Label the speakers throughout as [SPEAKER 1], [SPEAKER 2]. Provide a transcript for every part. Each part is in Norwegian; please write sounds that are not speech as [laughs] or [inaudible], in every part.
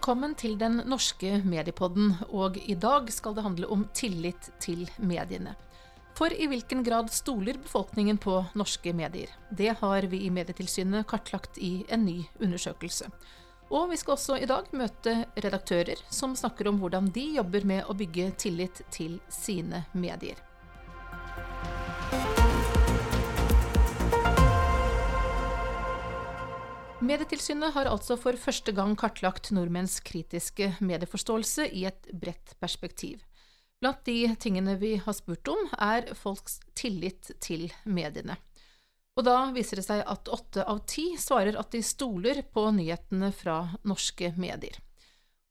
[SPEAKER 1] Velkommen til den norske mediepodden, og i dag skal det handle om tillit til mediene. For i hvilken grad stoler befolkningen på norske medier? Det har vi i Medietilsynet kartlagt i en ny undersøkelse. Og vi skal også i dag møte redaktører som snakker om hvordan de jobber med å bygge tillit til sine medier. Medietilsynet har altså for første gang kartlagt nordmenns kritiske medieforståelse i et bredt perspektiv. Blant de tingene vi har spurt om, er folks tillit til mediene. Og da viser det seg at åtte av ti svarer at de stoler på nyhetene fra norske medier.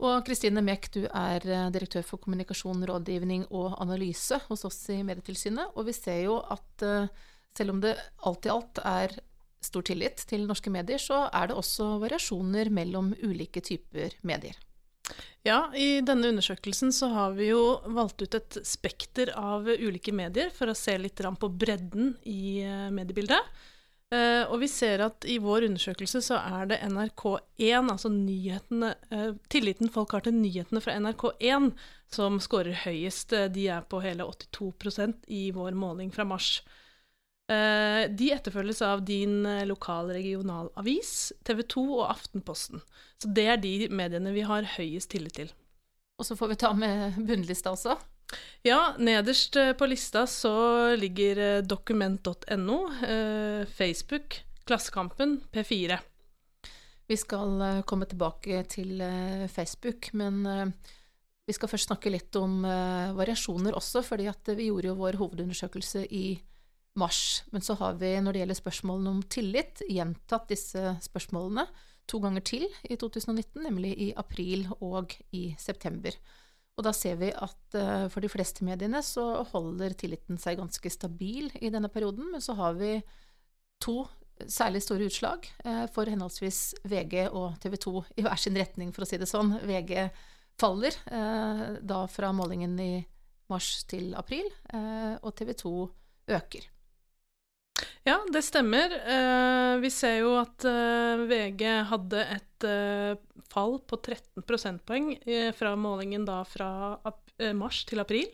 [SPEAKER 1] Og Kristine Mek, du er eh, direktør for kommunikasjon, rådgivning og analyse hos oss i Medietilsynet, og vi ser jo at eh, selv om det alt i alt er stor tillit til norske medier, så er det også variasjoner mellom ulike typer medier.
[SPEAKER 2] Ja, i denne undersøkelsen så har vi jo valgt ut et spekter av ulike medier for å se litt på bredden i eh, mediebildet. Uh, og vi ser at i vår undersøkelse så er det NRK1, altså nyhetene uh, Tilliten folk har til nyhetene fra NRK1 som scorer høyest. De er på hele 82% i vår måling fra mars. Uh, de etterfølges av din lokal regionalavis, TV 2 og Aftenposten. Så det er de mediene vi har høyest tillit til.
[SPEAKER 1] Og så får vi ta med bunnlista også.
[SPEAKER 2] Ja, nederst eh, på lista så ligger eh, dokument.no, eh, Facebook, Klassekampen, P4.
[SPEAKER 1] Vi skal komme tilbake til Facebook, men vi skal først snakke litt om variasjoner også, fordi vi gjorde jo vår hovedundersøkelse i mars. Men så har vi, når det gjelder spørsmålene om tillit, gjentatt disse spørsmålene to ganger til i 2019, nemlig i april og i september. Og da ser vi at uh, for de fleste mediene så holder tilliten seg ganske stabil i denne perioden, men så har vi to særlig store utslag uh, for henholdsvis VG og TV 2 i hver sin retning, for å si det sånn. VG faller uh, da fra målingen i mars til april, og TV 2 øker.
[SPEAKER 2] Ja, det stemmer. Uh, vi ser jo at uh, VG hadde et uh, fall på 13 prosentpoeng fra målingen da fra mars til april.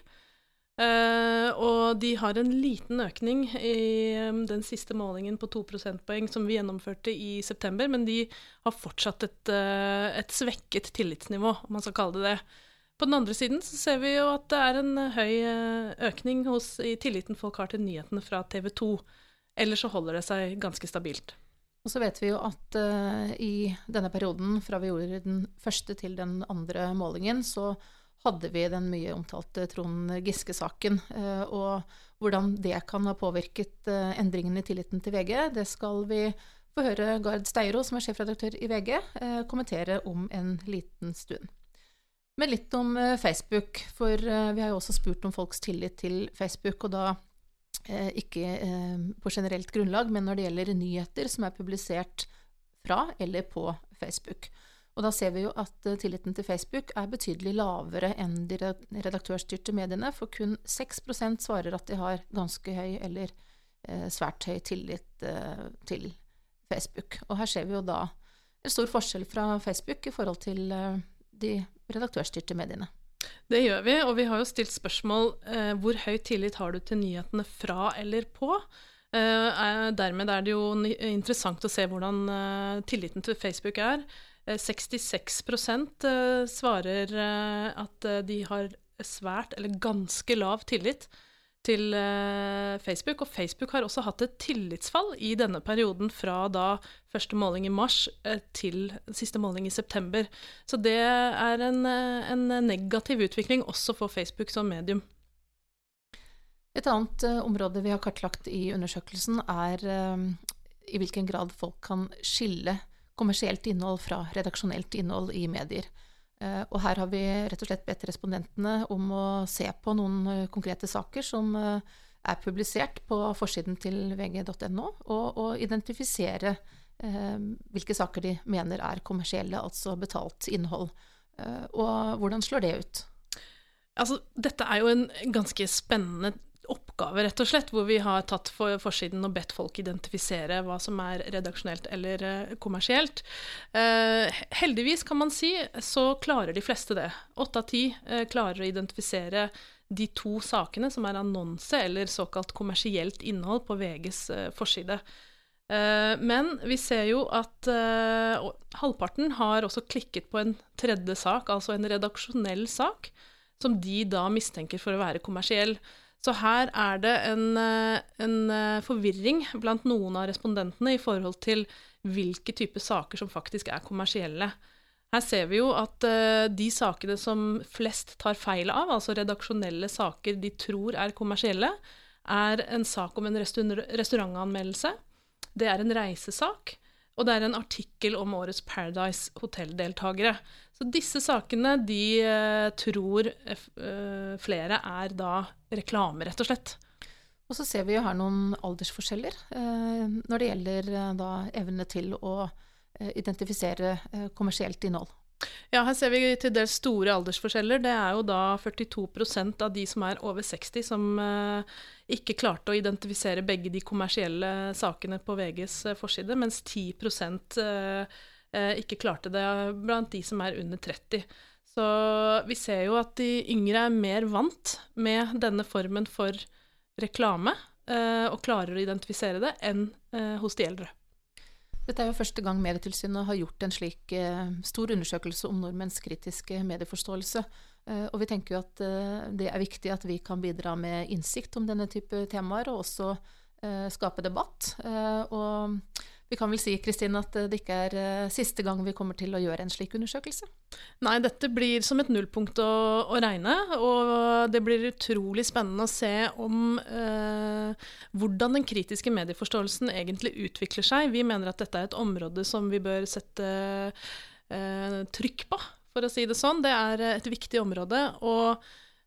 [SPEAKER 2] og de har en liten økning i um, den siste målingen på 2 prosentpoeng som vi gjennomførte i september, men de har fortsatt et, et svekket tillitsnivå, om man skal kalle det det. På den andre siden så ser vi jo at det er en høy økning hos, i tilliten folk har til nyhetene fra TV 2. Eller så holder det seg ganske stabilt.
[SPEAKER 1] Og så vet vi jo at uh, i denne perioden, fra vi gjorde den første til den andre målingen, så hadde vi den mye omtalte Trond Giske-saken. Uh, og hvordan det kan ha påvirket uh, endringene i tilliten til VG, det skal vi få høre Gard Steiro, som er sjefredaktør i VG, kommentere om en liten stund. Men litt om Facebook, for vi har jo også spurt om folks tillit til Facebook, og da Eh, ikke eh, på generelt grunnlag, men når det gjelder nyheter som er publisert fra eller på Facebook. Og da ser vi jo at eh, tilliten til Facebook er betydelig lavere enn de redaktørstyrte mediene, for kun 6% svarer at de har ganske høy eller svært høy tillit til Facebook. Og her ser vi jo da en stor forskjell fra Facebook i forhold til de redaktørstyrte mediene.
[SPEAKER 2] Det gjør vi, og vi har jo stilt spørsmål eh, hvor høy tillit har du til nyhetene fra eller på? Eh, dermed er det jo interessant å se hvordan eh, tilliten til Facebook er. 66 eh, eh, svarer eh, at de har svært eller ganske lav tillit til uh, Facebook. Og Facebook har også hatt et tillitsfall i denne perioden, fra da første måling i mars uh, til siste måling i september. Så det er en, uh, en, negativ utvikling også for Facebook som medium.
[SPEAKER 1] Et annet område vi har kartlagt i undersøkelsen, er i hvilken grad folk kan skille kommersielt innhold fra redaksjonelt innhold i medier. Eh, og her har vi rett og slett bedt respondentene om å se på noen eh, konkrete saker som eh, er publisert på forsiden til vg.no, og, og, identifisere eh, hvilke saker de mener er kommersielle, altså betalt innhold. Eh, og hvordan slår det ut?
[SPEAKER 2] Altså, dette er jo en ganske spennende oppgave, rett og slett, hvor vi har tatt for forsiden og bedt folk identifisere hva som er redaksjonelt eller uh, kommersielt. Eh, heldigvis, kan man si, så klarer de fleste det. Åtte av ti uh, klarer å identifisere de to sakene som er annonse eller såkalt kommersielt innhold på VGs forside. Men vi ser jo at halvparten har også klikket på en tredje sak, altså en redaksjonell sak, som de da mistenker for å være kommersiell. Så her er det en, eh, en, eh, forvirring blant noen av respondentene i forhold til hvilke typer saker som faktisk er kommersielle. Her ser vi jo at uh, de sakene som flest tar feil av, altså redaksjonelle saker de tror er kommersielle, er en sak om en restaurantanmeldelse. Det er en reisesak. Og det er en artikkel om årets Paradise Hotel-deltakere. Så disse sakene de uh, tror uh, flere er da reklame, rett og slett.
[SPEAKER 1] Og så ser vi jo her noen aldersforskjeller når det gjelder da evne til å identifisere kommersielt innhold.
[SPEAKER 2] Ja, her ser vi til dels store aldersforskjeller. Det er jo da 42% av de som er over 60 som eh, ikke klarte å identifisere begge de kommersielle sakene på VGs eh, forside, mens 10 eh, eh, ikke klarte det blant de som er under 30. Så vi ser jo at de yngre er mer vant med denne formen for reklame, eh, og klarer å identifisere det, enn eh, hos de eldre.
[SPEAKER 1] Dette er jo første gang Medietilsynet har gjort en slik eh, stor undersøkelse om nordmenns kritiske medieforståelse. Eh, og vi tenker jo at eh, det er viktig at vi kan bidra med innsikt om denne type temaer, og også eh, skape debatt. Eh, og vi kan vel si Kristin, at det ikke er uh, siste gang vi kommer til å gjøre en slik undersøkelse?
[SPEAKER 2] Nei, dette blir som et nullpunkt å, å regne. Og det blir utrolig spennende å se om eh, hvordan den kritiske medieforståelsen egentlig utvikler seg. Vi mener at dette er et område som vi bør sette eh, trykk på, for å si det sånn. Det er et viktig område. og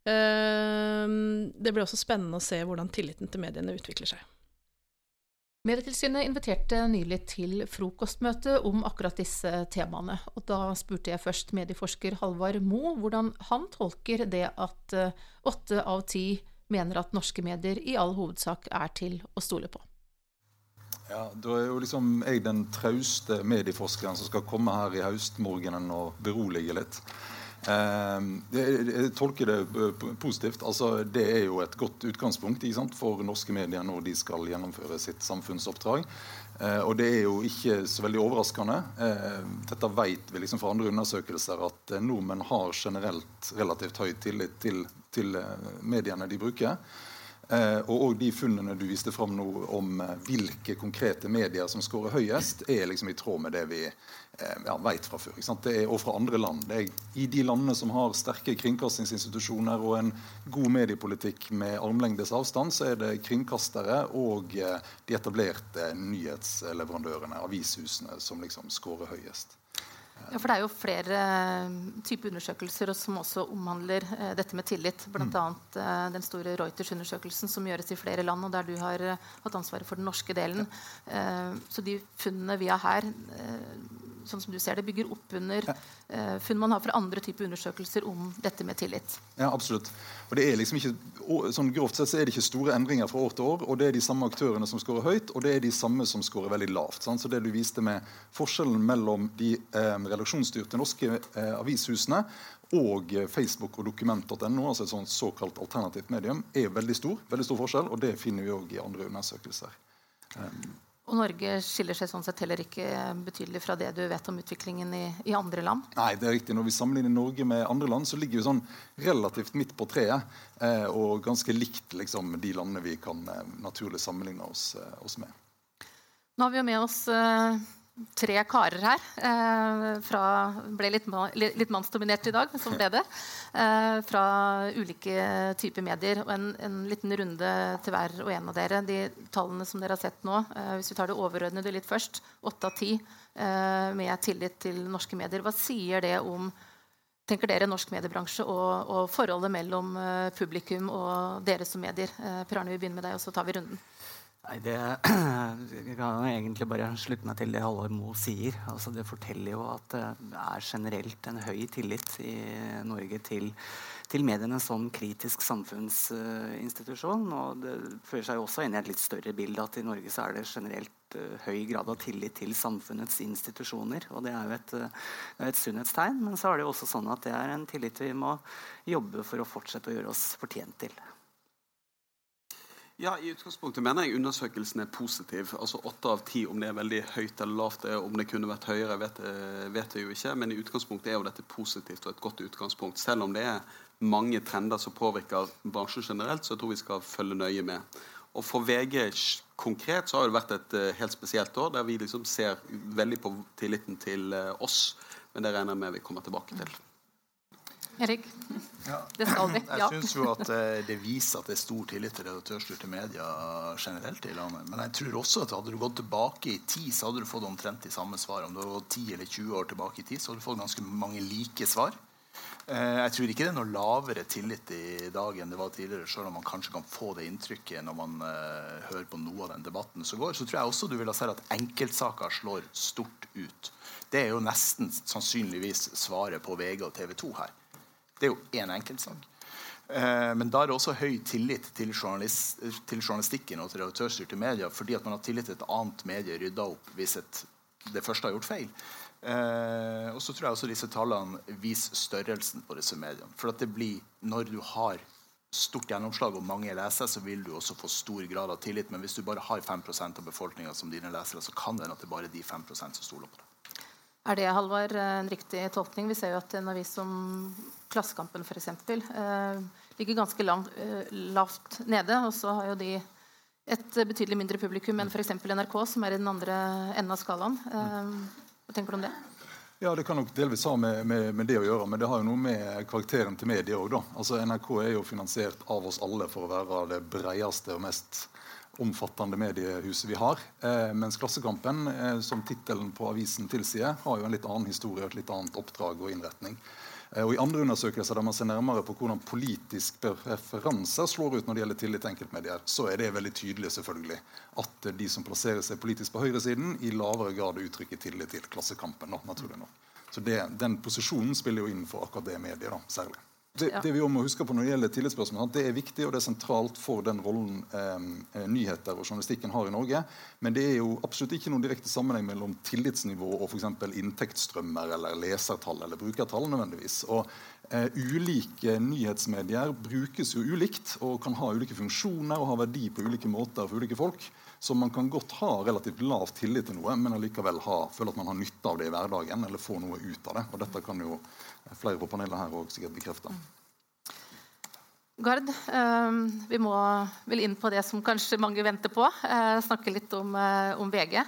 [SPEAKER 2] det blir også spennende å se hvordan tilliten til mediene utvikler seg.
[SPEAKER 1] Medietilsynet inviterte nylig til frokostmøte om akkurat disse temaene. Og da spurte jeg først medieforsker Halvard Mo hvordan han tolker det at eh, åtte av ti mener at norske medier i all hovedsak er til å stole på.
[SPEAKER 3] Ja, Da er jo liksom jeg den trauste medieforskeren som skal komme her i høstmorgenen og berolige litt. Ehm, jeg tolker det eh, positivt. Altså, det er jo et godt utgangspunkt sant, for norske medier når de skal gjennomføre sitt samfunnsoppdrag. Eh, og det er jo ikke så veldig overraskende. Eh, dette vet vi liksom fra andre undersøkelser at nordmenn har generelt relativt høy tillit til, til mediene de bruker. Eh, og de funnene du viste fram nå om eh, hvilke konkrete medier som skårer høyest, er liksom i tråd med det vi eh, ja, vet fra før. Er, og fra andre land. Det er I de landene som har sterke kringkastingsinstitusjoner og en god mediepolitikk med armlengdes avstand, så er det kringkastere og de etablerte nyhetsleverandørene, avishusene, som liksom skårer høyest.
[SPEAKER 1] Ja, for Det er jo flere eh, typer undersøkelser som også omhandler eh, dette med tillit. Bl.a. Mm. Eh, den store Reuters-undersøkelsen som gjøres i flere land, og der du har hatt ansvaret for den norske delen. Eh, så de funnene vi har her, sånn som du ser det, bygger opp under eh, funn man har fra andre typer undersøkelser om dette med tillit.
[SPEAKER 3] Ja, absolutt. Og det er liksom ikke, sånn Grovt sett så er det ikke store endringer fra år til år. og Det er de samme aktørene som scorer høyt, og det er de samme som scorer veldig lavt. Sant? Så det du viste med Forskjellen mellom de eh, redaksjonsstyrte norske eh, avishusene og Facebook og dokument.no, altså et sånt såkalt alternativt medium, er veldig stor. veldig stor forskjell, og Det finner vi òg i andre undersøkelser. Um,
[SPEAKER 1] og Norge skiller seg sånn sett heller ikke betydelig fra det du vet om utviklingen i, i, andre land?
[SPEAKER 3] Nei, det er riktig. Når vi sammenligner Norge med andre land, så ligger vi sånn relativt midt på treet. Eh, og ganske likt liksom, de landene vi kan eh, naturlig sammenligne oss, eh, oss, med.
[SPEAKER 1] Nå har vi jo med oss eh, tre karer her. Eh, fra, ble litt, litt, mannsdominert i dag, men sånn ble det. Eh, fra ulike typer medier. Og en, en, liten runde til hver og en av dere. De tallene som dere har sett nå, eh, hvis vi tar det overordnede litt først. Åtte av ti eh, med tillit til norske medier. Hva sier det om tenker dere norsk mediebransje og, og forholdet mellom uh, publikum og dere som medier? Uh, per Arne, vi begynner med deg, og så tar vi runden.
[SPEAKER 4] Nei, det [clears throat] Jeg kan egentlig bare slutte meg til det Halvor Moe sier. Altså, det forteller jo at det er generelt en høy tillit i Norge til, til mediene som kritisk samfunnsinstitusjon. og det fører seg jo også inn i et litt større bilde at i Norge så er det generelt uh, høy grad av tillit til samfunnets institusjoner. Og det er jo et, uh, et sunnhetstegn. Men så er det jo også sånn at det er en tillit vi må jobbe for å fortsette å gjøre oss fortjent til.
[SPEAKER 5] Ja, I utgangspunktet mener jeg undersøkelsen er positiv. Altså Åtte av ti, om det er veldig høyt eller lavt, om det kunne vært høyere, vet, eh, vet jeg jo ikke. Men i utgangspunktet er jo dette positivt og et godt utgangspunkt. Selv om det er mange trender som påvirker bransjen generelt, så jeg tror vi skal følge nøye med. Og For VG konkret så har det vært et uh, helt spesielt år, der vi liksom ser veldig på tilliten til oss. Men det regner jeg med vi kommer tilbake til.
[SPEAKER 1] Erik?
[SPEAKER 6] Ja.
[SPEAKER 1] Det skal vi.
[SPEAKER 6] Ja. Jeg syns jo at eh, det viser at det er stor tillit til redaktørstyrte medier generelt i landet. Men jeg tror også at hadde du gått tilbake i tid, så hadde du fått omtrent de samme svar. Om du hadde gått 10 eller 20 år tilbake i tid, så hadde du fått ganske mange like svar. Eh, jeg tror ikke det er noe lavere tillit i dag enn det var tidligere, selv om man kanskje kan få det inntrykket når man uh, hører på noe av den debatten som går. Så tror jeg også du vil ha sett at enkeltsaker slår stort ut. Det er jo nesten sannsynligvis svaret på VG og TV 2 her. Det er jo én enkeltsak. Eh, men da er det også høy tillit til, til journalistikken og til redaktørstyrte medier, fordi at man har tillit til et annet medie rydda opp hvis et, det første har gjort feil. Eh, og så tror jeg også disse tallene viser størrelsen på disse mediene. For at det blir, når du har stort gjennomslag og mange leser, så vil du også få stor grad av tillit. Men hvis du bare har 5% av befolkninga som dine lesere, så kan det hende at det bare er de 5% som stoler på det.
[SPEAKER 1] Er det Halvar, en riktig tolkning? Vi ser jo at en avis som Klassekampen f.eks. Eh, ligger ganske langt, eh, lavt nede. Og så har jo de et betydelig mindre publikum enn f.eks. NRK, som er i den andre enden av skalaen. Eh, hva tenker du om det?
[SPEAKER 3] Ja, Det kan nok delvis ha med, med, med, det å gjøre, men det har jo noe med karakteren til mediet òg. Altså, NRK er jo finansiert av oss alle for å være det bredeste og mest omfattende mediehuset vi har. Eh, mens Klassekampen, eh, som tittelen på avisen tilsier, har jo en litt annen historie og et litt annet oppdrag og innretning. Eh, og I andre undersøkelser der man ser nærmere på hvordan politisk preferanser slår ut når det gjelder tillit til enkeltmedier, så er det veldig tydelig selvfølgelig at de som plasserer seg politisk på høyresiden, i lavere grad uttrykker tillit til Klassekampen. Da, naturlig nok. Så det, Den posisjonen spiller jo inn for akkurat det mediet, da, særlig. Det, det, vi må huske på når det gjelder tillitsspørsmål, det er viktig og det er sentralt for den rollen eh, eh, nyheter og journalistikken har i Norge. Men det er jo absolutt ikke noen direkte sammenheng mellom tillitsnivå og f.eks. inntektsstrømmer eller lesertall eller brukertall. nødvendigvis. Og eh, Ulike nyhetsmedier brukes jo ulikt og kan ha ulike funksjoner og ha verdi på ulike måter for ulike folk. Så man kan godt ha relativt lav tillit til noe, men allikevel ha, føle at man har nytte av det i hverdagen eller få noe ut av det. Og dette kan jo flere på panelet her òg sikkert bekrefte.
[SPEAKER 1] Gard, eh, vi må vel inn på det som kanskje mange venter på. Eh, snakke litt om, eh, om VG.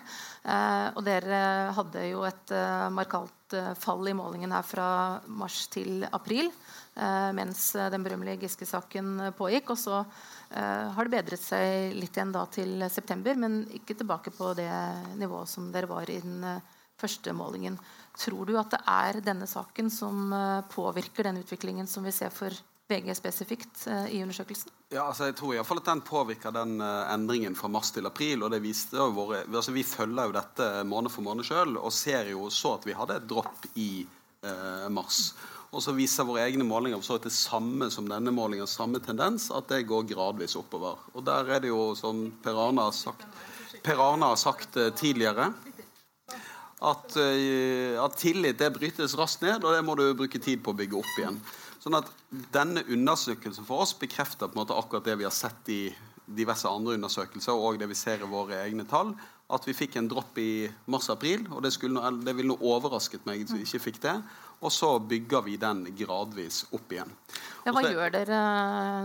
[SPEAKER 1] og dere hadde jo et markant fall i målingen her fra mars til april. mens den berømmelige Giske-saken pågikk. Og så har det bedret seg litt igjen da til september, men ikke tilbake på det nivået som dere var i den første målingen. Tror du at det er denne saken som påvirker den utviklingen som vi ser for VG spesifikt uh, i undersøkelsen?
[SPEAKER 5] Ja, altså jeg tror i fall at Den påvirker den uh, endringen fra mars til april. og det viste jo våre, altså Vi følger jo dette måned for måned sjøl og ser jo så at vi hadde et dropp i eh, mars. Og så viser våre egne målinger så det samme som denne målingen, samme tendens, at det går gradvis oppover. Og der er det jo, som Per Arne har sagt, per Arne har sagt tidligere, at, at tillit det brytes raskt ned, og det må du bruke tid på å bygge opp igjen. Sånn at Denne undersøkelsen for oss bekrefter på en måte akkurat det vi har sett i diverse andre undersøkelser og det vi ser i våre egne tall. At vi fikk en dropp i mars-april. og Det, skulle, det ville overrasket meg hvis vi ikke fikk det. Og så bygger vi den gradvis opp igjen.
[SPEAKER 1] Ja, hva så, gjør dere?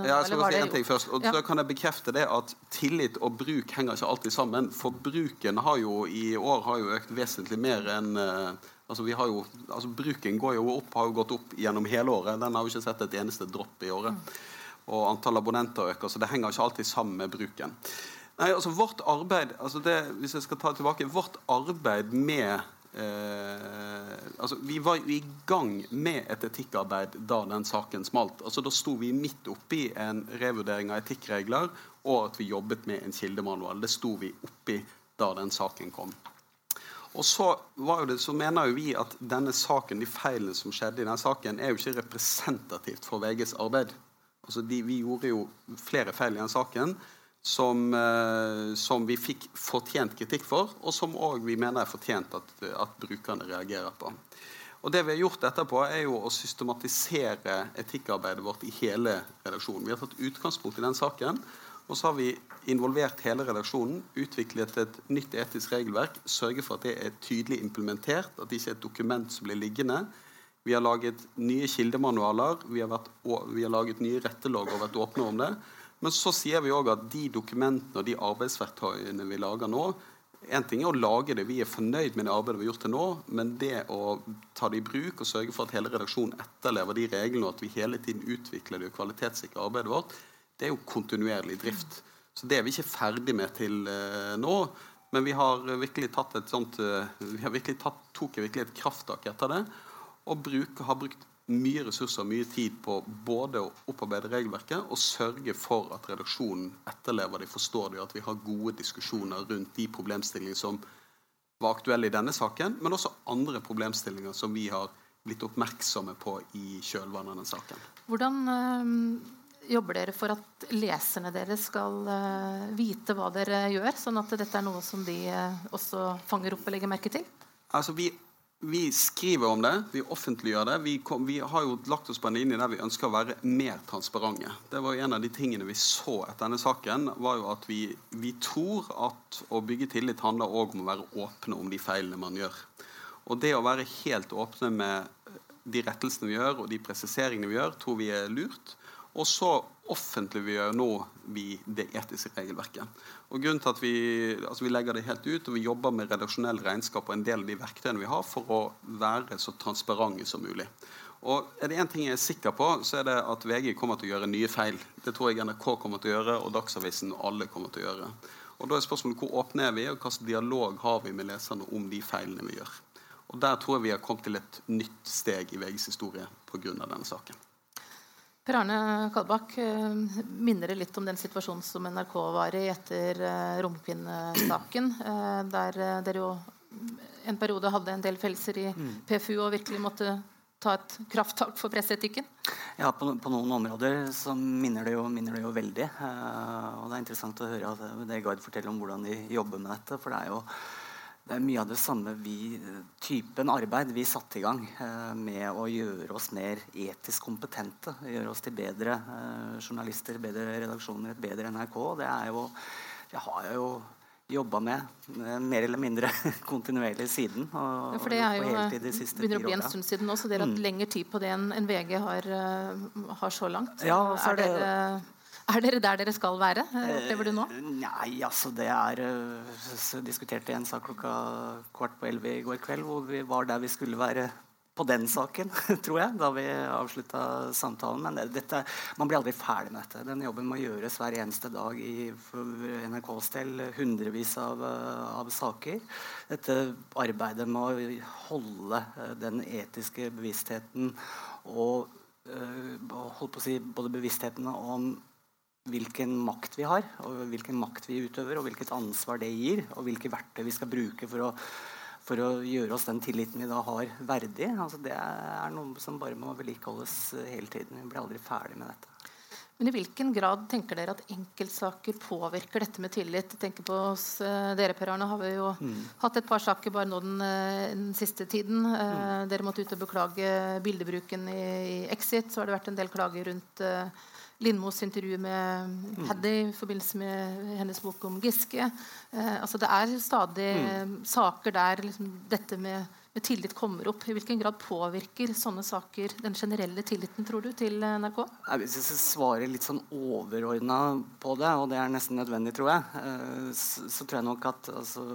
[SPEAKER 5] Ja, jeg skal si en ting først. Og ja. Så kan jeg bekrefte det at tillit og bruk henger ikke alltid sammen. For bruken har jo i år har jo økt vesentlig mer enn uh, Altså, vi har jo, altså Bruken går jo opp, har jo gått opp gjennom hele året. Den har jo ikke sett et eneste dropp i året. Og antall abonnenter øker, så det henger ikke alltid sammen med bruken. Nei, altså vårt arbeid, altså det, hvis jeg skal ta tilbake, vårt arbeid med eh, altså, Vi var i gang med et etikkarbeid da den saken smalt. Altså, da sto vi midt oppi en revurdering av etikkregler og at vi jobbet med en kildemanual. Det sto vi oppi da den saken kom. Og så, det, så, mener jo vi at denne saken, de feilene som skjedde i denne saken, er jo ikke representativt for VGs arbeid. Altså de, vi gjorde jo flere feil i den saken som, eh, som, vi fikk fortjent kritikk for, og som òg vi mener er fortjent at, at, brukerne reagerer på. Og Det vi har gjort etterpå, er jo å systematisere etikkarbeidet vårt i hele redaksjonen. Vi har tatt utgangspunkt i den saken, og så har vi involvert hele redaksjonen, utviklet et nytt etisk regelverk, sørget for at det er tydelig implementert, at det ikke er et dokument som blir liggende. Vi har laget nye kildemanualer, vi har, vært, vi har laget nye rettelogger og vært åpne om det. Men så sier vi òg at de dokumentene og de arbeidsverktøyene vi lager nå En ting er å lage det, vi er fornøyd med det arbeidet vi har gjort til nå, men det å ta det i bruk og sørge for at hele redaksjonen etterlever de reglene, og at vi hele tiden utvikler det og kvalitetssikrer arbeidet vårt, det er jo kontinuerlig drift. Så det er vi ikke ferdig med til uh, nå. Men vi har virkelig tatt et sånt uh, vi har virkelig tatt, tok virkelig et krafttak etter det. Og bruk, har brukt mye ressurser og mye tid på både å opparbeide regelverket og sørge for at redaksjonen etterlever det, forstår det, at vi har gode diskusjoner rundt de problemstillingene som var aktuelle i denne saken, men også andre problemstillinger som vi har blitt oppmerksomme på i kjølvannet av den saken.
[SPEAKER 1] Hvordan øh, jobber dere for at leserne deres skal øh, vite hva dere gjør, sånn at dette er noe som de øh, også fanger opp og legger merke til?
[SPEAKER 5] Altså, Vi vi skriver om det, vi offentliggjør det. Vi, kom, vi, har jo lagt oss på en linje der vi ønsker å være mer transparente. Det var jo En av de tingene vi så etter denne saken, var jo at vi, vi tror at å bygge tillit handler òg om å være åpne om de feilene man gjør. Og det å være helt åpne med de rettelsene vi gjør, og de presiseringene vi gjør, tror vi er lurt. Og så offentliggjør nå vi det etiske regelverket. Og grunnen til at vi, altså vi, legger det helt ut, og vi jobber med redaksjonell regnskap og en del av de verktøyene vi har for å være så transparente som mulig. Og er det én ting jeg er sikker på, så er det at VG kommer til å gjøre nye feil. Det tror jeg NRK kommer til å gjøre, og Dagsavisen og alle kommer til å gjøre. Og Da er spørsmålet hvor åpne er vi, og hvilken dialog har vi med leserne om de feilene vi gjør. Og Der tror jeg vi har kommet til et nytt steg i VGs historie pga. denne saken.
[SPEAKER 1] Per Arne Kalbakk, eh, minner det litt om den situasjonen som NRK var i etter eh, romkvinnesaken, eh, der dere jo en periode hadde en del fellelser i mm. PFU og virkelig måtte ta et krafttak for presseetikken?
[SPEAKER 4] Ja, på, på, noen områder så minner det jo, minner det jo veldig. og det er interessant å høre at det Gard forteller om hvordan de jobber med dette. for det er jo det er mye av det samme vi, typen arbeid vi satte i gang eh, med å gjøre oss mer etisk kompetente. Gjøre oss til bedre eh, journalister, bedre redaksjoner, et bedre NRK. Det er jo, det har jeg jo jobba med eh, mer eller mindre [laughs] kontinuerlig siden.
[SPEAKER 1] Og, ja, for det er jo, de begynner å bli en stund siden nå, så dere har hatt mm. lengre tid på det enn en VG har, har, så langt.
[SPEAKER 4] Ja, så er,
[SPEAKER 1] er det, er dere der dere skal være? Opplever du nå?
[SPEAKER 4] Eh, nei, altså det er så diskuterte en sak klokka kvart på elleve i går kveld, hvor vi var der vi skulle være på den saken, [laughs] tror jeg, da vi avslutta samtalen. Men dette, man blir aldri ferdig med dette. Den jobben må gjøres hver eneste dag i NRKs del. Hundrevis av, av, saker. Dette arbeidet med å holde eh, den etiske bevisstheten og holdt på å si, både bevisstheten om hvilken makt vi har, og hvilken makt vi utøver, og hvilket ansvar det gir, og hvilke verktøy vi skal bruke for å, for å gjøre oss den tilliten vi da har, verdig. Altså, det er noe som bare må vedlikeholdes hele tiden. Vi blir aldri ferdig med dette.
[SPEAKER 1] Men I hvilken grad tenker dere at enkeltsaker påvirker dette med tillit? Jeg tenker på oss, eh, Dere Per Arne, har vi jo mm. hatt et par saker bare nå den, eh, den siste tiden. Eh, mm. Dere måtte ut og beklage bildebruken i, i, Exit. Så har det vært en del klager rundt uh, Lindmos intervju med Haddy i forbindelse med hennes bok om Giske. Uh, altså det er stadig mm. saker der liksom, dette med tillit kommer opp. I hvilken grad påvirker sånne saker den generelle tilliten tror du, til NRK?
[SPEAKER 4] Hvis jeg skal svare litt sånn overordna på det, og det er nesten nødvendig, tror jeg, eh, så, tror jeg nok at altså,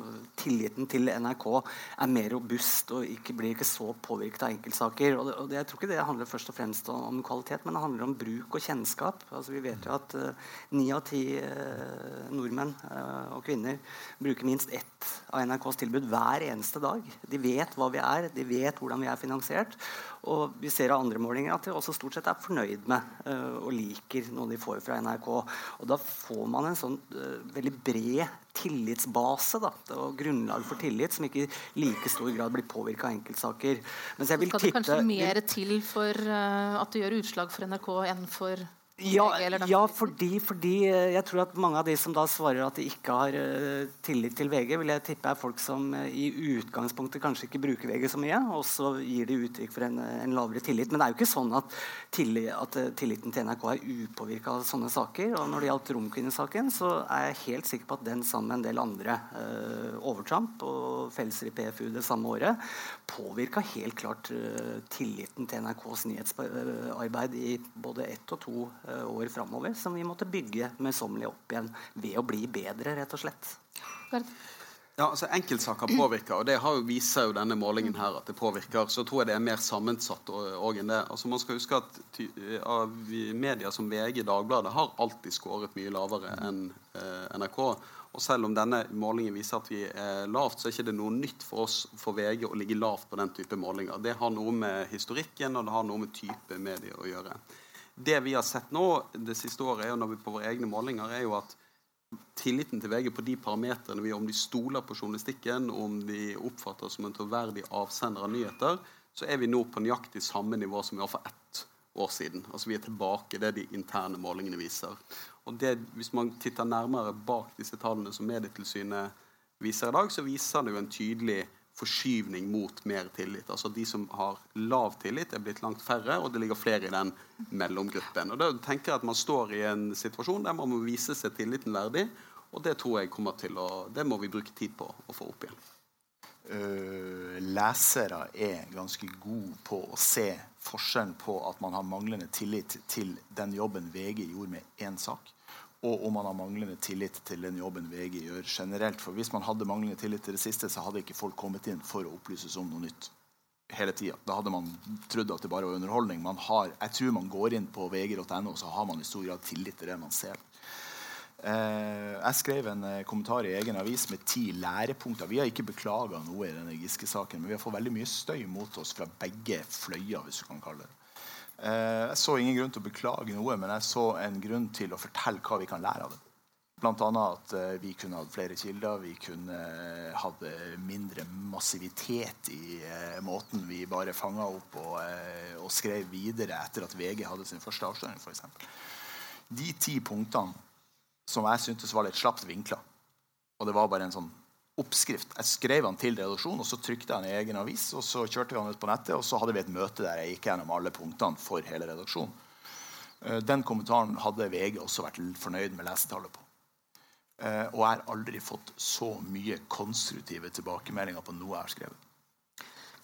[SPEAKER 4] tilliten til NRK er mer robust og ikke, blir ikke så påvirket av enkeltsaker. Og, det, og det, jeg tror ikke det handler først og fremst om kvalitet, men det handler om bruk og kjennskap. Altså, vi vet jo at eh, ni uh, av ti uh, nordmenn uh, og -kvinner bruker minst ett av NRKs tilbud hver eneste dag. De vet hva vi er, de vet hvordan vi er finansiert. Og vi ser av andre målinger at de også stort sett er fornøyd med uh, og liker noe de får fra NRK. Og da får man en sånn uh, veldig bred tillitsbase da, og grunnlag for tillit som ikke i like stor grad blir påvirka av enkeltsaker.
[SPEAKER 1] Mens jeg vil Skal det kanskje mer til for uh, at det gjør utslag for NRK enn for
[SPEAKER 4] ja, ja fordi, fordi, eh, jeg tror at mange av de som da svarer at de ikke har uh, tillit til VG, vil jeg tippe er folk som uh, i utgangspunktet kanskje ikke bruker VG så mye, og så gir de uttrykk for en, en lavere tillit. Men det er jo ikke sånn at, tillit, at uh, tilliten til NRK er upåvirka av sånne saker. Og når det gjaldt Romkvinnesaken, så er jeg helt sikker på at den sammen med en del andre overtramp og fellelser i PFU det samme året påvirka helt klart tilliten til NRKs nyhetsarbeid i både ett og to år framover som vi måtte bygge møysommelig opp igjen ved å bli bedre, rett og slett.
[SPEAKER 5] Ja, altså Enkeltsaker påvirker, og det har jo, viser jo denne målingen her at det påvirker. Så tror jeg det er mer sammensatt òg enn det. Altså Man skal huske at av medier som VG Dagbladet har alltid skåret mye lavere enn eh, NRK. Og selv om denne målingen viser at vi er lavt, så er ikke det noe nytt for oss for VG å ligge lavt på den type målinger. Det har noe med historikken og det har noe med type medier å gjøre det vi har sett nå det siste året, når vi på våre egne målinger, er jo at tilliten til VG på de parametrene vi om de stoler på journalistikken, om de oppfatter oss som en troverdig avsender av nyheter, så er vi nå på nøyaktig samme nivå som vi var for ett år siden. Altså Vi er tilbake det de interne målingene viser. Og det, Hvis man titter nærmere bak disse tallene som Medietilsynet viser i dag, så viser det jo en tydelig forskyvning mot mer tillit. Altså De som har lav tillit, er blitt langt færre, og det ligger flere i den mellomgruppen. Og Da tenker jeg at Man står i en situasjon der man må vise seg tilliten verdig, og det tror jeg kommer til å, det må vi bruke tid på å få opp igjen.
[SPEAKER 6] Uh, lesere er ganske gode på å se forskjellen på at man har manglende tillit til den jobben VG gjorde med én sak, og om man har manglende tillit til den jobben VG gjør generelt. For Hvis man hadde manglende tillit til det siste, så hadde ikke folk kommet inn for å opplyses om noe nytt hele tida. Da hadde man trodd at det bare var underholdning. Har, jeg tror man går inn på vg.no, så har man i stor grad tillit til det man ser. Eh, jeg skrev en eh, kommentar i egen avis med ti lærepunkter. Vi har ikke beklaga noe i denne Giske-saken, men vi har fått veldig mye støy mot oss fra begge fløyer, hvis du kan kalle det jeg så ingen grunn til å beklage noe, men jeg så en grunn til å fortelle hva vi kan lære av det. Bl.a. at eh, vi kunne hatt flere kilder, vi kunne eh, hatt mindre massivitet i måten vi bare fanga opp og, og, skrev videre etter at VG hadde sin første avsløring, f.eks. De ti punktene som jeg syntes var litt slapt vinkla, og det var bare en sånn oppskrift. Jeg skrev han til redaksjonen, og så trykte jeg han i egen avis. og Så kjørte vi han ut på nettet, og så hadde vi et møte der jeg gikk gjennom alle punktene for hele redaksjonen. Eh, den kommentaren hadde VG også vært fornøyd med lesetallet på. Eh, og jeg har aldri fått så mye konstruktive tilbakemeldinger på noe jeg har skrevet.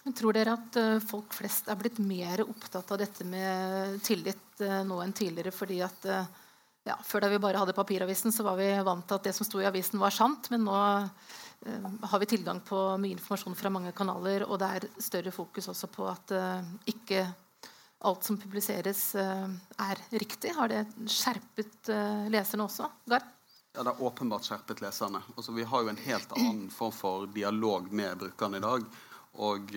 [SPEAKER 1] Men tror dere at eh, folk flest er blitt mer opptatt av dette med tillit nå enn tidligere? fordi at ja, Før da vi bare hadde papiravisen, så var vi vant til at det som sto i avisen, var sant. Men nå har vi tilgang på mye informasjon fra mange kanaler, og det er større fokus også på at uh, ikke alt som publiseres, uh, er riktig. Har det skjerpet uh, leserne også? Gard?
[SPEAKER 5] Ja, Det har åpenbart skjerpet leserne. Altså, vi har jo en helt annen form for dialog med brukerne i dag. Og,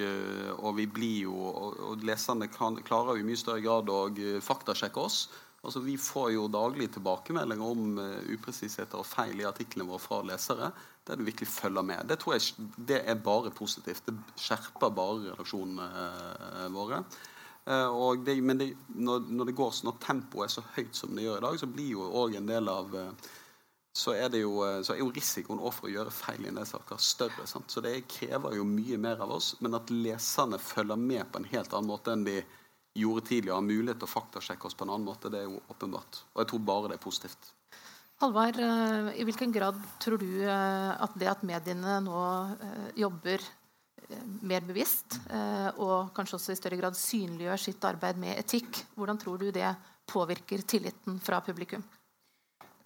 [SPEAKER 5] og vi blir jo, og, leserne kan, klarer jo i mye større grad å faktasjekke oss. Altså, vi får jo daglig tilbakemeldinger om upresisheter og feil i artiklene våre fra lesere der du virkelig følger med. Det tror jeg det er bare positivt. Det skjerper bare redaksjonene eh, våre. Eh, det, men det, når, når, det går, når tempoet er så høyt som det gjør i dag, så blir jo òg en del av eh, så er, jo, så er jo risikoen for å gjøre feil i en del saker større. Sant? Så det krever jo mye mer av oss. Men at leserne følger med på en helt annen måte enn de gjorde tidligere, har mulighet til å faktasjekke oss på en annen måte, det er jo åpenbart. Og jeg tror bare det er positivt.
[SPEAKER 1] Halvard, eh, i hvilken grad tror du eh, at det at mediene nå eh, jobber mer bevisst, og kanskje også i større grad synliggjør sitt arbeid med etikk. Hvordan tror du det påvirker tilliten fra publikum?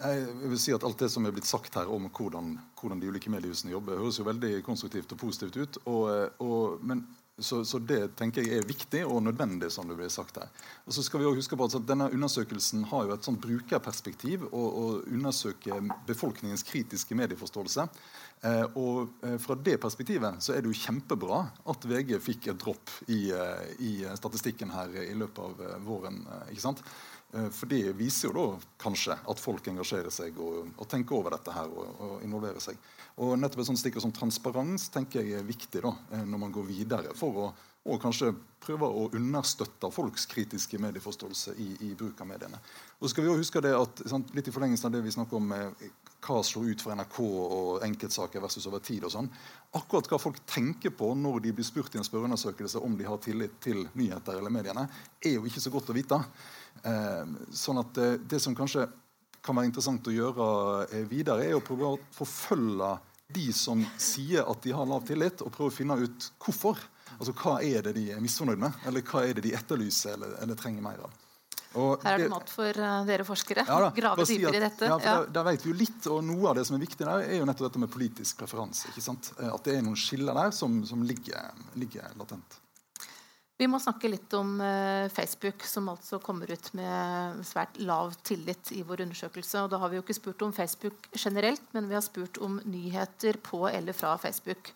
[SPEAKER 3] Jeg vil si at Alt det som er blitt sagt her om hvordan, hvordan de ulike mediehusene jobber, høres jo veldig konstruktivt og positivt ut. Og, og, men så, så, det tenker jeg er viktig og nødvendig. som det blir sagt her. Og så skal vi også huske på at Denne undersøkelsen har jo et sånt brukerperspektiv å undersøke befolkningens kritiske medieforståelse. Eh, og eh, Fra det perspektivet så er det jo kjempebra at VG fikk et dropp i, eh, i statistikken her i løpet av eh, våren. Ikke sant? Eh, for det viser jo da kanskje at folk engasjerer seg og, og tenker over dette her og, og involverer seg. Og nettopp et sånt stikkord som transparens tenker jeg er viktig da, eh, når man går videre. For å og kanskje prøve å understøtte folks kritiske medieforståelse i, i bruk av mediene. Og så skal vi også huske det at sant, Litt i forlengelsen av det vi snakker om eh, hva slår ut for NRK og enkeltsaker versus over tid. og sånn, Akkurat hva folk tenker på når de blir spurt i en spørreundersøkelse om de har tillit til nyheter eller mediene, er jo ikke så godt å vite. Eh, sånn at eh, det som kanskje kan være interessant å gjøre eh, videre, er å prøve å forfølge de som sier at de har lav tillit, og prøve å finne ut hvorfor. Altså Hva er det de er misfornøyd med, eller hva er det de etterlyser eller, eller trenger mer av.
[SPEAKER 1] Og Her er det mat for uh, dere forskere. Ja, da, Grave dypere i dette.
[SPEAKER 3] Ja, ja. Der, vet vi jo litt, og Noe av det som er viktig der, er jo nettopp dette med politisk preferanse. ikke sant? Eh, at det er noen skiller der som, som ligger, ligger latent.
[SPEAKER 1] Vi må snakke litt om uh, Facebook, som altså kommer ut med svært lav tillit i vår undersøkelse. Og da har vi jo ikke spurt om Facebook generelt, men vi har spurt om nyheter på eller fra Facebook.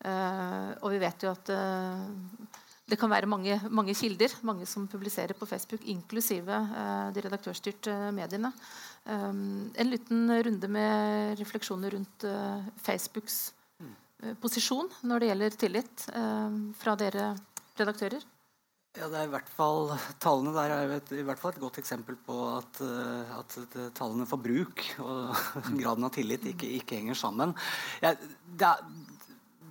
[SPEAKER 1] Uh, og vi vet jo at uh, det kan være mange, mange, kilder, mange som publiserer på Facebook, inklusive de redaktørstyrte mediene. En liten runde med refleksjoner rundt Facebooks posisjon når det gjelder tillit fra dere redaktører?
[SPEAKER 4] Ja, det er i hvert fall, Tallene der er et, i hvert fall et godt eksempel på at, eh, at tallene for bruk og [laughs] graden av tillit ikke, ikke henger sammen. Ja, det, er,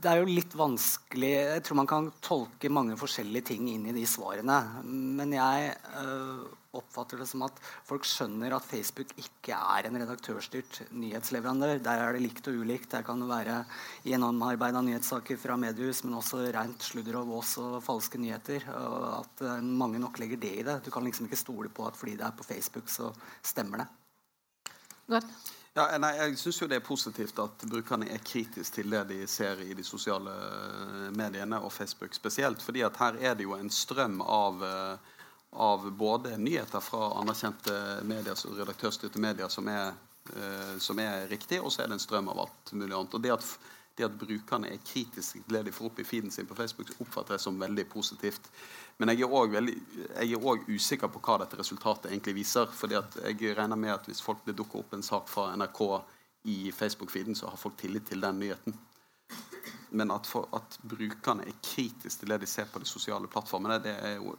[SPEAKER 4] det, er, jo litt vanskelig Jeg tror man kan tolke mange forskjellige ting inn i de svarene. Men jeg øh, oppfatter det som at folk skjønner at Facebook ikke er en redaktørstyrt nyhetsleverandør. Der er det likt og ulikt. Der kan det være gjennomarbeida nyhetssaker fra mediehus, men også rent sludder og vås og falske nyheter. Og at eh, mange nok legger det i det. Du kan liksom ikke stole på at fordi det er på Facebook, så stemmer det.
[SPEAKER 1] Godt.
[SPEAKER 5] Ja, nei, jeg syns det er positivt at brukerne er kritiske til det de ser i de sosiale eh, mediene, og Facebook spesielt. fordi at her er det jo en strøm av uh, av både nyheter fra anerkjente medier, redaktørstyrte medier som er, eh, som er riktig, og så er det en strøm av alt mulig annet. Og det at, det at brukerne er kritiske til det de får opp i feeden sin på Facebook, oppfatter jeg som veldig positivt. Men jeg er òg usikker på hva dette resultatet egentlig viser. fordi jeg regner med at hvis folk det dukker opp en sak fra NRK i Facebook-feeden, så har folk tillit til den nyheten. Men at, for, at brukerne er kritiske til det de ser på de sosiale plattformene, det er jo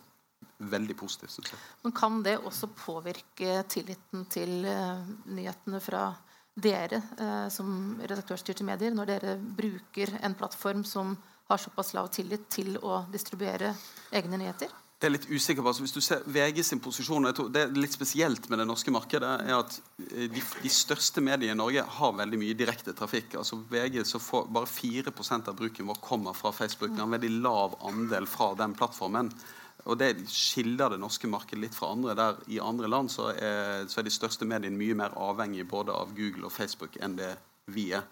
[SPEAKER 5] veldig positivt. Synes jeg.
[SPEAKER 1] Men Kan det også påvirke tilliten til uh, nyhetene fra dere uh, som redaktørstyrte medier, når dere bruker en plattform som har såpass lav tillit til å distribuere egne nyheter?
[SPEAKER 5] Det er litt usikker på. Altså, hvis du ser VG sin posisjon jeg tror Det er litt spesielt med det norske markedet. er at eh, De, de største mediene i Norge har veldig mye direkte trafikk. Altså VG så får Bare 4% av bruken vår kommer fra Facebook. Det er en veldig lav andel fra den plattformen. Og Det skiller det norske markedet litt fra andre. der I andre land så er, så er de største mediene mye mer avhengige både av Google og Facebook enn det vi er.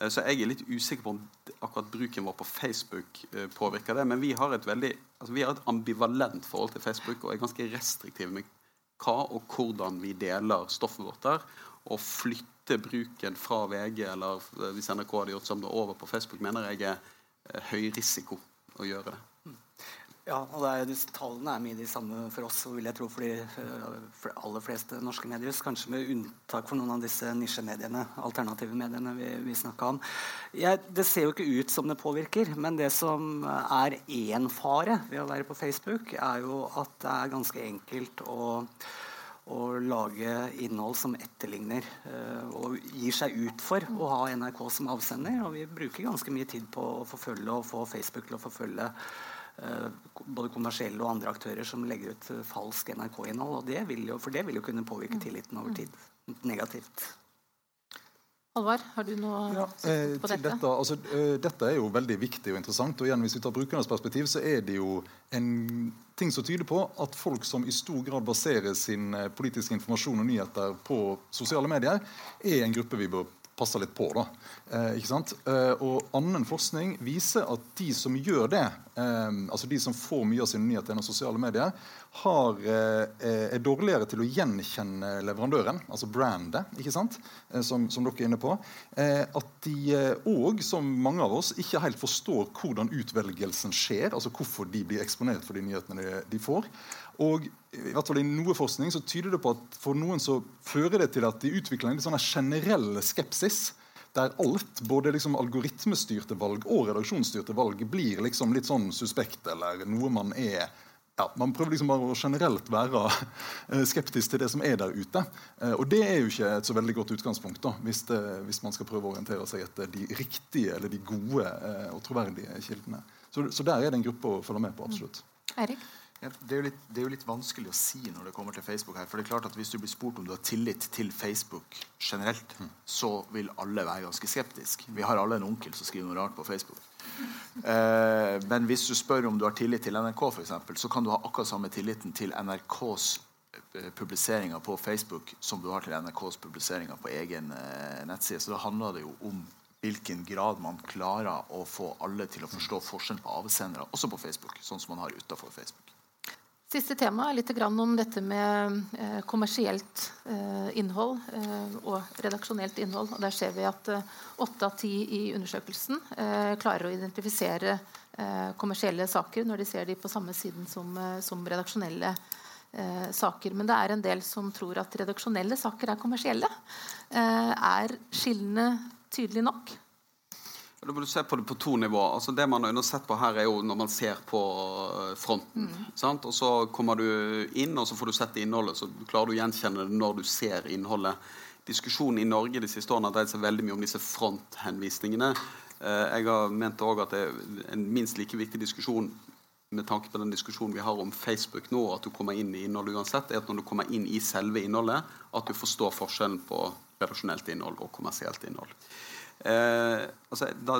[SPEAKER 5] Eh, så jeg er litt usikker på om akkurat bruken vår på Facebook eh, påvirker det. Men vi har et veldig, altså vi har et ambivalent forhold til Facebook og er ganske restriktive med hva og hvordan vi deler stoffet vårt der. Å flytte bruken fra VG eller eh, hvis NRK hadde gjort som det over på Facebook, mener jeg er høy risiko å gjøre det.
[SPEAKER 4] Ja, og er, Tallene er mye de samme for oss vil jeg tro for de eh, aller fleste norske medier. Kanskje med unntak for noen av disse nisjemediene, alternative mediene vi, vi snakka om. Jeg, det ser jo ikke ut som det påvirker, men det som er én fare ved å være på Facebook, er jo at det er ganske enkelt å å lage innhold som etterligner uh, og gir seg ut for å ha NRK som avsender. Og vi bruker ganske mye tid på å forfølge og få Facebook til å forfølge Eh, både kommersielle og andre aktører som legger ut eh, falsk NRK-innhold. og det vil jo, For det vil jo kunne påvirke tilliten over tid negativt.
[SPEAKER 1] Halvard, har du noe
[SPEAKER 3] ja, eh,
[SPEAKER 1] på
[SPEAKER 3] dette?
[SPEAKER 1] dette?
[SPEAKER 3] altså, eh, dette er jo veldig viktig og interessant. og igjen, Hvis vi tar brukernes perspektiv, så er det jo en ting som tyder på at folk som i stor grad baserer sin eh, politiske informasjon og nyheter på sosiale medier, er en gruppe vi bør passe litt på. da. Eh, ikke sant? Eh, og Annen forskning viser at de som gjør det, eh, altså de som får mye av sine nyheter gjennom sosiale medier, har, eh, er dårligere til å gjenkjenne leverandøren, altså brandet, ikke sant? Eh, som, som dere er inne på. Eh, at de òg, som mange av oss, ikke helt forstår hvordan utvelgelsen skjer. altså Hvorfor de blir eksponert for de nyhetene de får. Og i hvert fall i noe forskning så tyder det på at for noen så fører det til at de utvikler en sånn generell skepsis. Der alt, både liksom algoritmestyrte valg og redaksjonsstyrte valg, blir liksom litt sånn suspekt, eller noe man er ja, Man prøver liksom bare å generelt være eh, skeptisk til det som er der ute. Eh, og det er jo ikke et så veldig godt utgangspunkt da, hvis, det, hvis man skal prøve å orientere seg etter de riktige eller de gode eh, og troverdige kildene. Så, så der er det en gruppe å følge med på. absolutt.
[SPEAKER 1] Erik?
[SPEAKER 6] Ja, det, er jo litt, det er jo litt vanskelig å si når det kommer til Facebook. her, for det er klart at Hvis du blir spurt om du har tillit til Facebook generelt, så vil alle være ganske skeptiske. Vi har alle en onkel som skriver noe rart på Facebook. Eh, men hvis du spør om du har tillit til NRK, for eksempel, så kan du ha akkurat samme tilliten til NRKs eh, publiseringer på Facebook som du har til NRKs publiseringer på egen eh, nettside. Så da handler det jo om hvilken grad man klarer å få alle til å forstå forskjellen på avsendere, også på Facebook, sånn som man har utenfor Facebook.
[SPEAKER 1] Siste tema er litt om dette med eh, kommersielt eh, innhold eh, og redaksjonelt innhold. Og der ser vi at åtte av ti i undersøkelsen klarer å identifisere kommersielle saker når de ser de på samme siden som, som redaksjonelle saker. Men det er en del som tror at redaksjonelle saker er kommersielle. er skillene tydelige nok?
[SPEAKER 5] Da må du se på det på to nivåer. Altså det man har sett på her, er jo når man ser på eh, fronten. Mm. Og Så kommer du inn, og så får du sett innholdet. Så klarer du å gjenkjenne det når du ser innholdet. Diskusjonen i Norge de siste årene har dreid seg veldig mye om disse fronthenvisningene. Eh, jeg har ment også at det er en minst like viktig diskusjon med tanke på den diskusjonen vi har om Facebook nå, at du kommer inn i innholdet uansett, er at når du kommer inn i selve innholdet, at du forstår forskjellen på redaksjonelt innhold og kommersielt innhold. Eh, altså, da,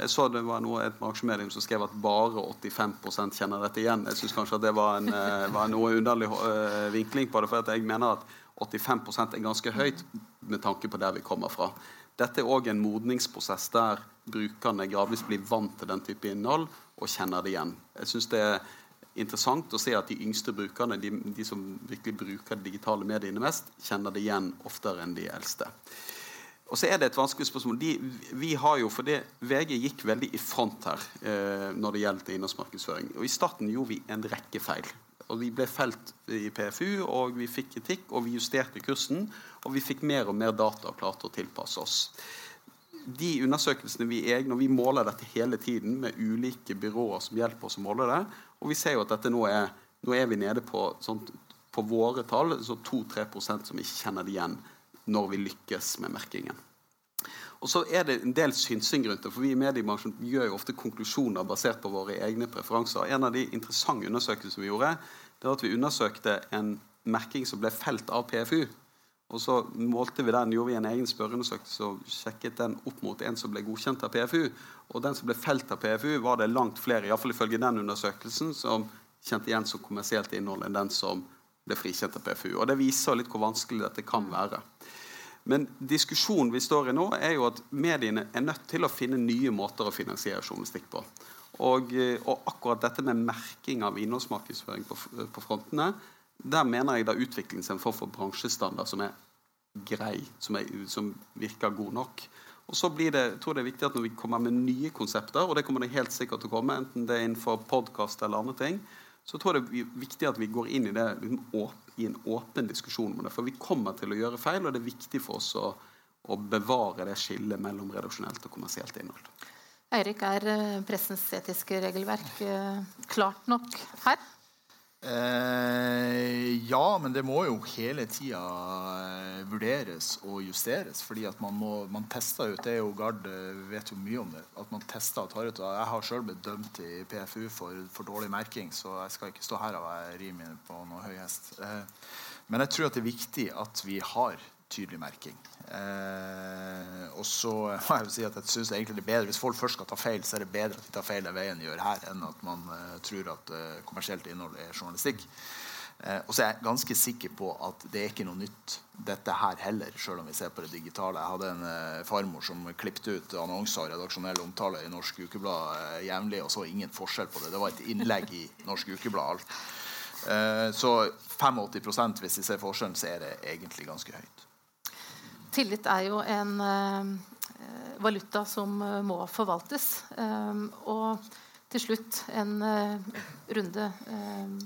[SPEAKER 5] jeg så det var noe, et bransjemedium som skrev at bare 85 kjenner dette igjen. Jeg syns kanskje at det var en, eh, var noe underlig uh, vinkling på det. For jeg mener at 85% er ganske høyt med tanke på der vi kommer fra. Dette er òg en modningsprosess der brukerne gradvis blir vant til den type innhold og kjenner det igjen. Jeg synes det er interessant å se at de yngste brukerne, de, de som virkelig bruker de digitale mediene mest, kjenner det igjen oftere enn de eldste. Og så er det et vanskelig spørsmål. De, vi har jo, for det, VG gikk veldig i front her eh, når det gjelder innholdsmarkedsføring. Og I starten gjorde vi en rekke feil. Og Vi ble felt i PFU, og vi fikk kritikk, og vi justerte kursen. Og vi fikk mer og mer data og klarte å tilpasse oss. De undersøkelsene vi er, og vi måler dette hele tiden med ulike byråer som hjelper oss å måle det, og vi ser jo at dette nå er, nå er vi nede på, sånt, på våre tall så 2-3% som ikke kjenner det igjen når vi lykkes med merkingen. Og så er det en del synsing rundt det, for Vi i mediebransjen gjør jo ofte konklusjoner basert på våre egne preferanser. En av de interessante undersøkelsene vi gjorde, det var at vi undersøkte en merking som ble felt av PFU. Og så målte vi den, gjorde vi en egen spørreundersøkelse og sjekket den opp mot en som ble godkjent av PFU. Og den som ble felt av PFU, var det langt flere, iallfall ifølge den undersøkelsen, som kjente igjen som kommersielt innhold enn den som ble frikjent av PFU. Og Det viser litt hvor vanskelig dette kan være. Men diskusjonen vi står i nå, er jo at mediene er nødt til å finne nye måter å finansiere journalistikk på. Og, eh, og akkurat dette med merking av innholdsmarkedsføring på, på, frontene, der mener jeg det har utviklet seg en form for bransjestandard som er grei, som, er, som virker god nok. Og så blir det, jeg tror det er viktig at Når vi kommer med nye konsepter, og det kommer det helt sikkert til å komme, enten det er innenfor podkast eller andre ting, så tror jeg det er viktig at vi går inn i det liksom, i en åpen diskusjon om det. For vi kommer til å gjøre feil, og det er viktig for oss å, å bevare det skillet mellom redaksjonelt og kommersielt innhold.
[SPEAKER 1] Eirik, er eh, pressens etiske regelverk eh, klart nok her?
[SPEAKER 6] Eh, ja, men det må jo hele tida eh, vurderes og justeres. fordi at man må, man tester ut, det er jo Gard eh, vet jo mye om det. At man tester og tar ut. Jeg har sjøl blitt dømt i PFU for, for, dårlig merking, så jeg skal ikke stå her og være rimelig på noe høy hest. Eh, men jeg tror at det er viktig at vi har tydelig merking. Eh, og så må jeg jo si at jeg synes egentlig det er bedre Hvis folk først skal ta feil, så er det bedre at de tar feil den veien de gjør her, enn at man eh, tror at eh, kommersielt innhold er journalistikk. Eh, og så er jeg ganske sikker på at det er ikke noe nytt dette her heller, selv om vi ser på det digitale. Jeg hadde en eh, farmor som klippet ut annonser og redaksjonell omtale i Norsk Ukeblad eh, jevnlig, og så ingen forskjell på det. Det var et innlegg i Norsk Ukeblad. Eh, så 85% hvis vi ser forskjellen, så er det egentlig ganske høyt.
[SPEAKER 1] Tillit er jo en uh, valuta som uh, må forvaltes. Um, og til slutt en runde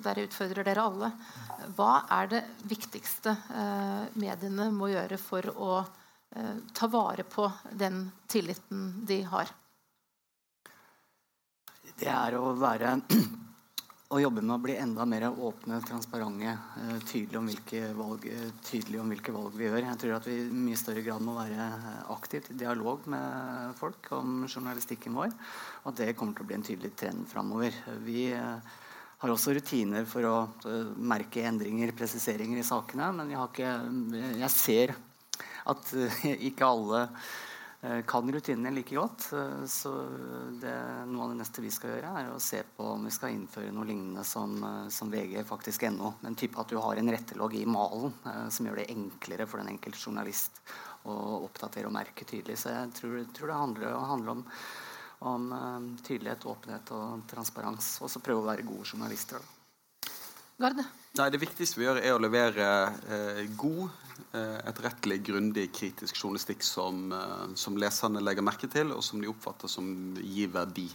[SPEAKER 1] der jeg utfordrer dere alle. Hva er det viktigste mediene må gjøre for å ta vare på den tilliten de har?
[SPEAKER 4] Det er å være å jobbe med å bli enda mer åpne, transparente, eh, tydelige om, valg, eh, om hvilke valg vi gjør. Jeg tror at vi i mye større grad må være eh, aktivt i dialog med folk om journalistikken vår. Og at det kommer til å bli en tydelig trend framover. Vi har også rutiner for å merke endringer, presiseringer i sakene. Men jeg, ikke, jeg ser at ikke alle kan rutinene like godt. Eh, så det, noe av det neste vi skal gjøre, er å se på om vi skal innføre noe lignende som, eh, som VG faktisk ennå. Men type at du har en rettelogg i malen som gjør det enklere for den enkelte journalist å oppdatere og merke tydelig. Så jeg tror, tror det handler, handler om, om tydelighet, åpenhet og transparens. Og så prøve å være gode journalister. Da.
[SPEAKER 1] Garde?
[SPEAKER 5] Nei, Det viktigste vi gjør, er å levere eh, god, eh, etterrettelig, grundig, kritisk journalistikk som, eh, som, leserne legger merke til, og som de oppfatter som gir verdi.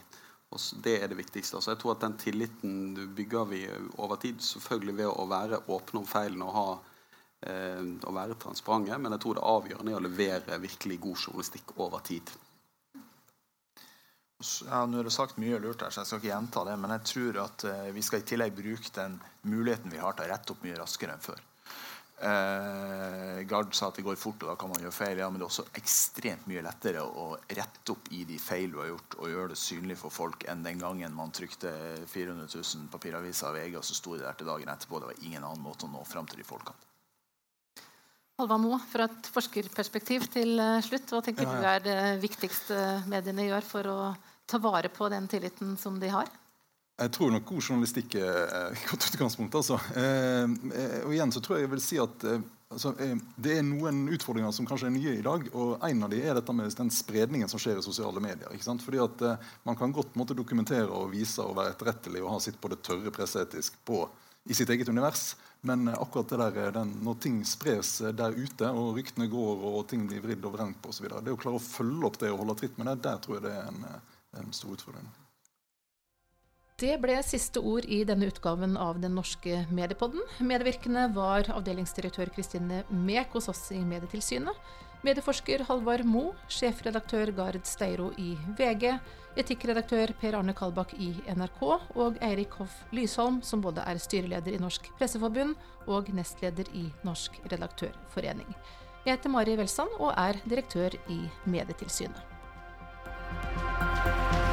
[SPEAKER 5] Og det er det viktigste. Altså, jeg tror at Den tilliten bygger vi over tid, selvfølgelig ved å være åpne om feilene og, ha, eh, å være transparente. Men jeg tror det avgjørende er å levere virkelig god journalistikk over tid.
[SPEAKER 6] Ja, nå er det sagt mye lurt her, så jeg skal ikke gjenta det. Men jeg tror at uh, vi skal i tillegg bruke den muligheten vi har til å rette opp mye raskere enn før. Uh, Gard sa at det går fort, og da kan man gjøre feil. Ja, men det er også ekstremt mye lettere å rette opp i de feil du har gjort, og gjøre det synlig for folk enn den gangen man trykte 400 000 papiraviser av VG, og så sto det der til dagen etterpå. Det var ingen annen måte å nå fram til de folkene.
[SPEAKER 1] Halva Moe, fra et forskerperspektiv til eh, slutt. Hva tenker ja, ja. du er det viktigste mediene gjør for å ta vare på den tilliten som de har?
[SPEAKER 3] Jeg tror nok god journalistikk er godt utgangspunkt. Altså. Eh, eh, og igjen så tror jeg jeg vil si at eh, altså, det er noen utfordringer som kanskje er nye i dag. og En av dem er dette med den spredningen som skjer i sosiale medier. ikke sant? Fordi at Man kan godt måtte dokumentere og vise og være etterrettelig og ha sitt på det tørre presseetisk på, i sitt eget univers. Men akkurat det der, den, når ting spres der ute, og ryktene går og ting blir vridd og vrengt på osv. Det å klare å følge opp det og holde tritt med det, der tror jeg det er en en stor utfordring.
[SPEAKER 1] Det ble siste ord i denne utgaven av Den norske mediepodden. Medvirkende var avdelingsdirektør Kristine Mek hos oss i Medietilsynet, medieforsker Halvard Mo, sjefredaktør Gard Steiro i VG, etikkredaktør Per Arne Kalbakk i NRK og Eirik Hoff Lysholm, som både er styreleder i Norsk Presseforbund og nestleder i Norsk Redaktørforening. Jeg heter Mari Welsand og er direktør i Medietilsynet. Música